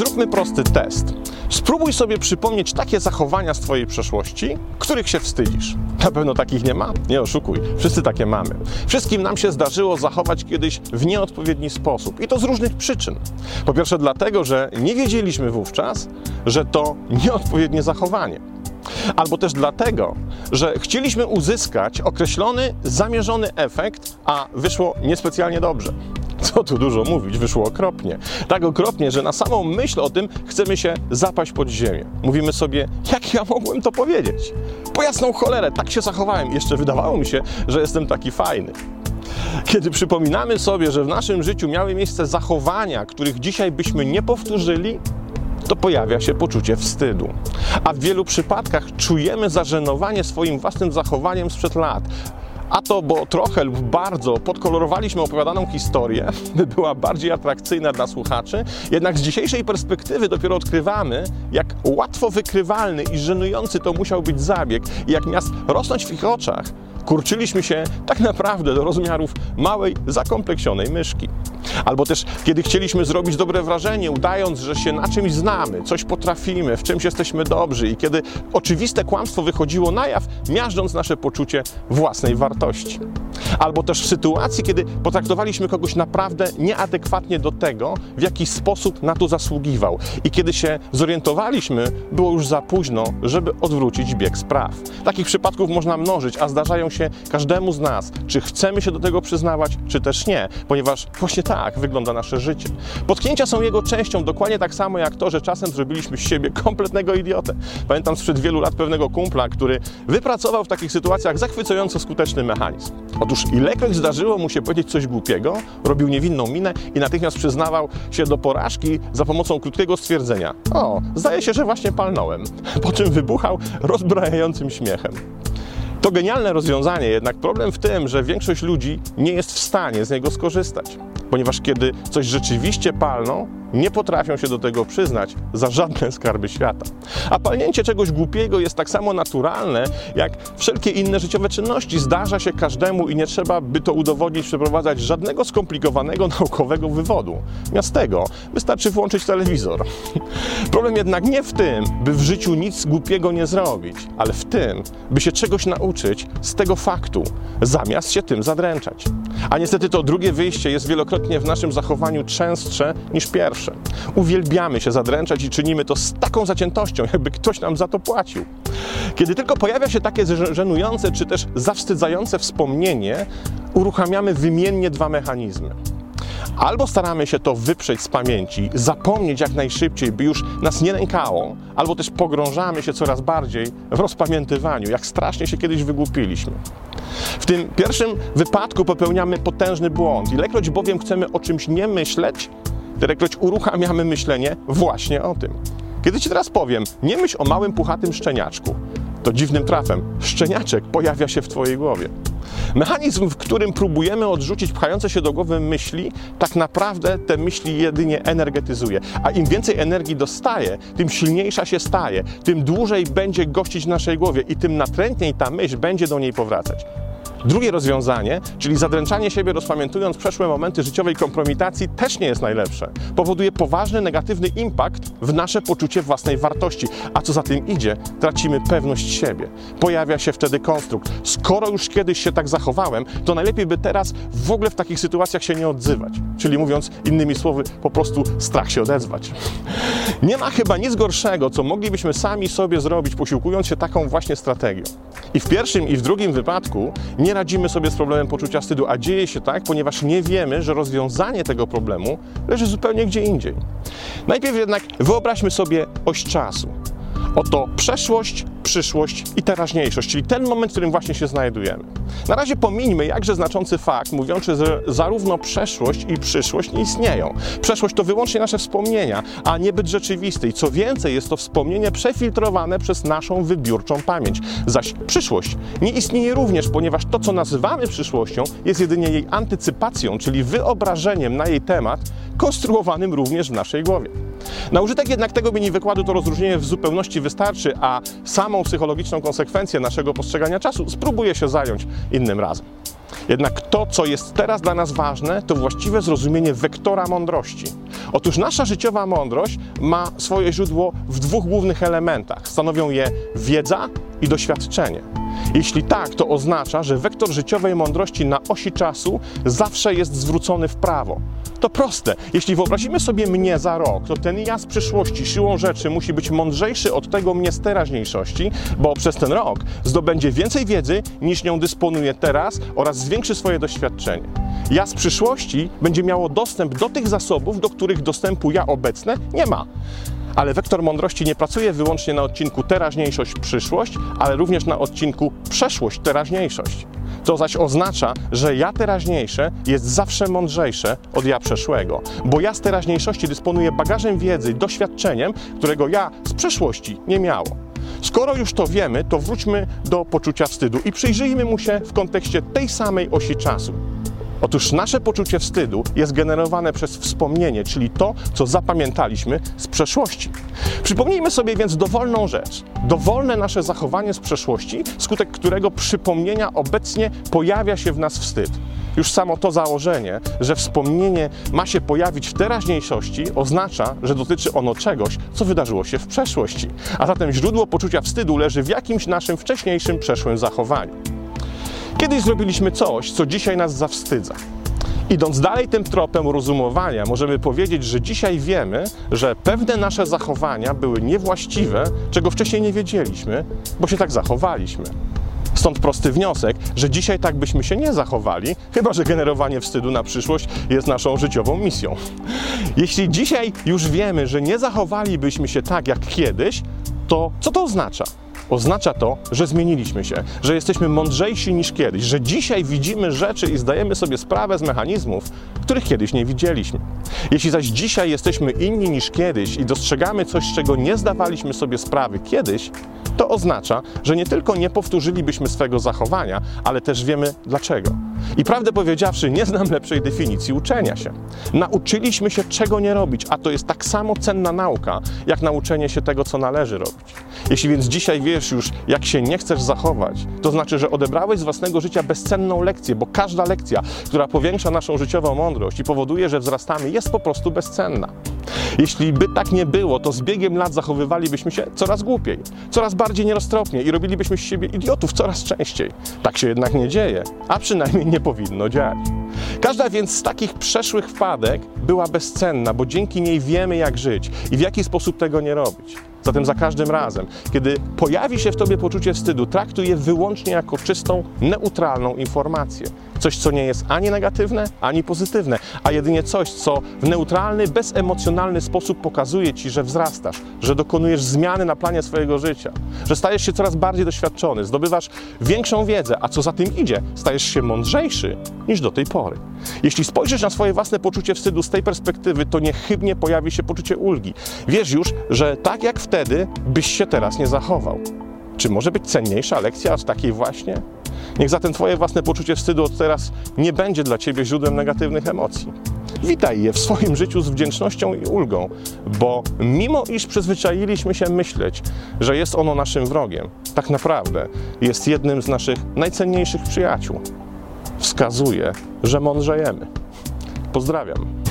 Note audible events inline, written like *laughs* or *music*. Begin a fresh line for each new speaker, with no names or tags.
Zróbmy prosty test. Spróbuj sobie przypomnieć takie zachowania z Twojej przeszłości, których się wstydzisz. Na pewno takich nie ma? Nie oszukuj. Wszyscy takie mamy. Wszystkim nam się zdarzyło zachować kiedyś w nieodpowiedni sposób. I to z różnych przyczyn. Po pierwsze dlatego, że nie wiedzieliśmy wówczas, że to nieodpowiednie zachowanie. Albo też dlatego, że chcieliśmy uzyskać określony, zamierzony efekt, a wyszło niespecjalnie dobrze. Co tu dużo mówić, wyszło okropnie. Tak okropnie, że na samą myśl o tym chcemy się zapaść pod ziemię. Mówimy sobie, jak ja mogłem to powiedzieć? Po jasną cholerę, tak się zachowałem. Jeszcze wydawało mi się, że jestem taki fajny. Kiedy przypominamy sobie, że w naszym życiu miały miejsce zachowania, których dzisiaj byśmy nie powtórzyli, to pojawia się poczucie wstydu. A w wielu przypadkach czujemy zażenowanie swoim własnym zachowaniem sprzed lat. A to, bo trochę lub bardzo podkolorowaliśmy opowiadaną historię, *laughs* by była bardziej atrakcyjna dla słuchaczy, jednak z dzisiejszej perspektywy dopiero odkrywamy, jak łatwo wykrywalny i żenujący to musiał być zabieg i jak miast rosnąć w ich oczach, kurczyliśmy się tak naprawdę do rozmiarów małej, zakompleksionej myszki. Albo też, kiedy chcieliśmy zrobić dobre wrażenie, udając, że się na czymś znamy, coś potrafimy, w czymś jesteśmy dobrzy, i kiedy oczywiste kłamstwo wychodziło na jaw, miażdżąc nasze poczucie własnej wartości. Albo też w sytuacji, kiedy potraktowaliśmy kogoś naprawdę nieadekwatnie do tego, w jaki sposób na to zasługiwał, i kiedy się zorientowaliśmy, było już za późno, żeby odwrócić bieg spraw. Takich przypadków można mnożyć, a zdarzają się każdemu z nas, czy chcemy się do tego przyznawać, czy też nie, ponieważ właśnie tak wygląda nasze życie. Potknięcia są jego częścią, dokładnie tak samo jak to, że czasem zrobiliśmy z siebie kompletnego idiotę. Pamiętam sprzed wielu lat pewnego kumpla, który wypracował w takich sytuacjach zachwycająco skuteczny mechanizm. Otóż ilekroć zdarzyło mu się powiedzieć coś głupiego, robił niewinną minę i natychmiast przyznawał się do porażki za pomocą krótkiego stwierdzenia: O, zdaje się, że właśnie palnąłem. Po czym wybuchał rozbrajającym śmiechem. To genialne rozwiązanie, jednak problem w tym, że większość ludzi nie jest w stanie z niego skorzystać, ponieważ kiedy coś rzeczywiście palną, nie potrafią się do tego przyznać za żadne skarby świata. A palnięcie czegoś głupiego jest tak samo naturalne, jak wszelkie inne życiowe czynności. Zdarza się każdemu i nie trzeba, by to udowodnić, przeprowadzać żadnego skomplikowanego *laughs* naukowego wywodu. Zamiast tego wystarczy włączyć telewizor. *laughs* Problem jednak nie w tym, by w życiu nic głupiego nie zrobić, ale w tym, by się czegoś nauczyć z tego faktu, zamiast się tym zadręczać. A niestety to drugie wyjście jest wielokrotnie w naszym zachowaniu częstsze niż pierwsze. Uwielbiamy się zadręczać i czynimy to z taką zaciętością, *laughs* jakby ktoś nam za to płacił. Kiedy tylko pojawia się takie żenujące czy też zawstydzające wspomnienie, uruchamiamy wymiennie dwa mechanizmy. Albo staramy się to wyprzeć z pamięci, zapomnieć jak najszybciej, by już nas nie nękało, albo też pogrążamy się coraz bardziej w rozpamiętywaniu, jak strasznie się kiedyś wygłupiliśmy. W tym pierwszym wypadku popełniamy potężny błąd. Ilekroć bowiem chcemy o czymś nie myśleć, tylekroć uruchamiamy myślenie właśnie o tym. Kiedy ci teraz powiem, nie myśl o małym puchatym szczeniaczku, to dziwnym trafem szczeniaczek pojawia się w twojej głowie. Mechanizm, w którym próbujemy odrzucić pchające się do głowy myśli, tak naprawdę te myśli jedynie energetyzuje. A im więcej energii dostaje, tym silniejsza się staje, tym dłużej będzie gościć w naszej głowie i tym natrętniej ta myśl będzie do niej powracać. Drugie rozwiązanie, czyli zadręczanie siebie rozpamiętując przeszłe momenty życiowej kompromitacji, też nie jest najlepsze. Powoduje poważny negatywny impact w nasze poczucie własnej wartości, a co za tym idzie, tracimy pewność siebie. Pojawia się wtedy konstrukt. Skoro już kiedyś się tak zachowałem, to najlepiej by teraz w ogóle w takich sytuacjach się nie odzywać. Czyli mówiąc innymi słowy, po prostu strach się odezwać. Nie ma chyba nic gorszego, co moglibyśmy sami sobie zrobić, posiłkując się taką właśnie strategią. I w pierwszym i w drugim wypadku nie nie radzimy sobie z problemem poczucia wstydu, a dzieje się tak, ponieważ nie wiemy, że rozwiązanie tego problemu leży zupełnie gdzie indziej. Najpierw jednak wyobraźmy sobie oś czasu. Oto przeszłość, przyszłość i teraźniejszość, czyli ten moment, w którym właśnie się znajdujemy. Na razie pomińmy jakże znaczący fakt, mówiący, że zarówno przeszłość i przyszłość nie istnieją. Przeszłość to wyłącznie nasze wspomnienia, a nie byt rzeczywisty. I co więcej, jest to wspomnienie przefiltrowane przez naszą wybiórczą pamięć. Zaś przyszłość nie istnieje również, ponieważ to, co nazywamy przyszłością, jest jedynie jej antycypacją, czyli wyobrażeniem na jej temat, konstruowanym również w naszej głowie. Na użytek jednak tego mini wykładu to rozróżnienie w zupełności wystarczy, a samą psychologiczną konsekwencję naszego postrzegania czasu spróbuję się zająć innym razem. Jednak to, co jest teraz dla nas ważne, to właściwe zrozumienie wektora mądrości. Otóż nasza życiowa mądrość ma swoje źródło w dwóch głównych elementach. Stanowią je wiedza i doświadczenie. Jeśli tak, to oznacza, że wektor życiowej mądrości na osi czasu zawsze jest zwrócony w prawo. To proste. Jeśli wyobrazimy sobie mnie za rok, to ten ja z przyszłości siłą rzeczy musi być mądrzejszy od tego mnie z teraźniejszości, bo przez ten rok zdobędzie więcej wiedzy niż nią dysponuje teraz oraz zwiększy swoje doświadczenie. Ja z przyszłości będzie miało dostęp do tych zasobów, do których dostępu ja obecne nie ma. Ale wektor mądrości nie pracuje wyłącznie na odcinku teraźniejszość-przyszłość, ale również na odcinku przeszłość-teraźniejszość. To zaś oznacza, że ja teraźniejsze jest zawsze mądrzejsze od ja przeszłego, bo ja z teraźniejszości dysponuję bagażem wiedzy, doświadczeniem, którego ja z przeszłości nie miało. Skoro już to wiemy, to wróćmy do poczucia wstydu i przyjrzyjmy mu się w kontekście tej samej osi czasu. Otóż nasze poczucie wstydu jest generowane przez wspomnienie, czyli to, co zapamiętaliśmy z przeszłości. Przypomnijmy sobie więc dowolną rzecz, dowolne nasze zachowanie z przeszłości, skutek którego przypomnienia obecnie pojawia się w nas wstyd. Już samo to założenie, że wspomnienie ma się pojawić w teraźniejszości, oznacza, że dotyczy ono czegoś, co wydarzyło się w przeszłości. A zatem źródło poczucia wstydu leży w jakimś naszym wcześniejszym, przeszłym zachowaniu. Kiedyś zrobiliśmy coś, co dzisiaj nas zawstydza. Idąc dalej tym tropem rozumowania, możemy powiedzieć, że dzisiaj wiemy, że pewne nasze zachowania były niewłaściwe, czego wcześniej nie wiedzieliśmy, bo się tak zachowaliśmy. Stąd prosty wniosek, że dzisiaj tak byśmy się nie zachowali, chyba że generowanie wstydu na przyszłość jest naszą życiową misją. Jeśli dzisiaj już wiemy, że nie zachowalibyśmy się tak jak kiedyś, to co to oznacza? Oznacza to, że zmieniliśmy się, że jesteśmy mądrzejsi niż kiedyś, że dzisiaj widzimy rzeczy i zdajemy sobie sprawę z mechanizmów, których kiedyś nie widzieliśmy. Jeśli zaś dzisiaj jesteśmy inni niż kiedyś i dostrzegamy coś, czego nie zdawaliśmy sobie sprawy kiedyś, to oznacza, że nie tylko nie powtórzylibyśmy swego zachowania, ale też wiemy dlaczego. I prawdę powiedziawszy, nie znam lepszej definicji uczenia się. Nauczyliśmy się, czego nie robić, a to jest tak samo cenna nauka, jak nauczenie się tego, co należy robić. Jeśli więc dzisiaj wiesz już, jak się nie chcesz zachować, to znaczy, że odebrałeś z własnego życia bezcenną lekcję, bo każda lekcja, która powiększa naszą życiową mądrość i powoduje, że wzrastamy, jest po prostu bezcenna. Jeśli by tak nie było, to z biegiem lat zachowywalibyśmy się coraz głupiej, coraz bardziej nieroztropnie i robilibyśmy z siebie idiotów coraz częściej. Tak się jednak nie dzieje, a przynajmniej nie powinno dziać. Każda więc z takich przeszłych wpadek była bezcenna, bo dzięki niej wiemy, jak żyć i w jaki sposób tego nie robić. Zatem za każdym razem, kiedy pojawi się w tobie poczucie wstydu, traktuj je wyłącznie jako czystą, neutralną informację. Coś, co nie jest ani negatywne, ani pozytywne, a jedynie coś, co w neutralny, bezemocjonalny sposób pokazuje ci, że wzrastasz, że dokonujesz zmiany na planie swojego życia, że stajesz się coraz bardziej doświadczony, zdobywasz większą wiedzę, a co za tym idzie, stajesz się mądrzejszy niż do tej pory. Jeśli spojrzysz na swoje własne poczucie wstydu z tej perspektywy, to niechybnie pojawi się poczucie ulgi. Wiesz już, że tak jak wtedy, byś się teraz nie zachował. Czy może być cenniejsza lekcja od takiej właśnie? Niech zatem Twoje własne poczucie wstydu od teraz nie będzie dla Ciebie źródłem negatywnych emocji. Witaj je w swoim życiu z wdzięcznością i ulgą, bo mimo iż przyzwyczailiśmy się myśleć, że jest ono naszym wrogiem, tak naprawdę jest jednym z naszych najcenniejszych przyjaciół. Wskazuje, że mądrzejemy. Pozdrawiam.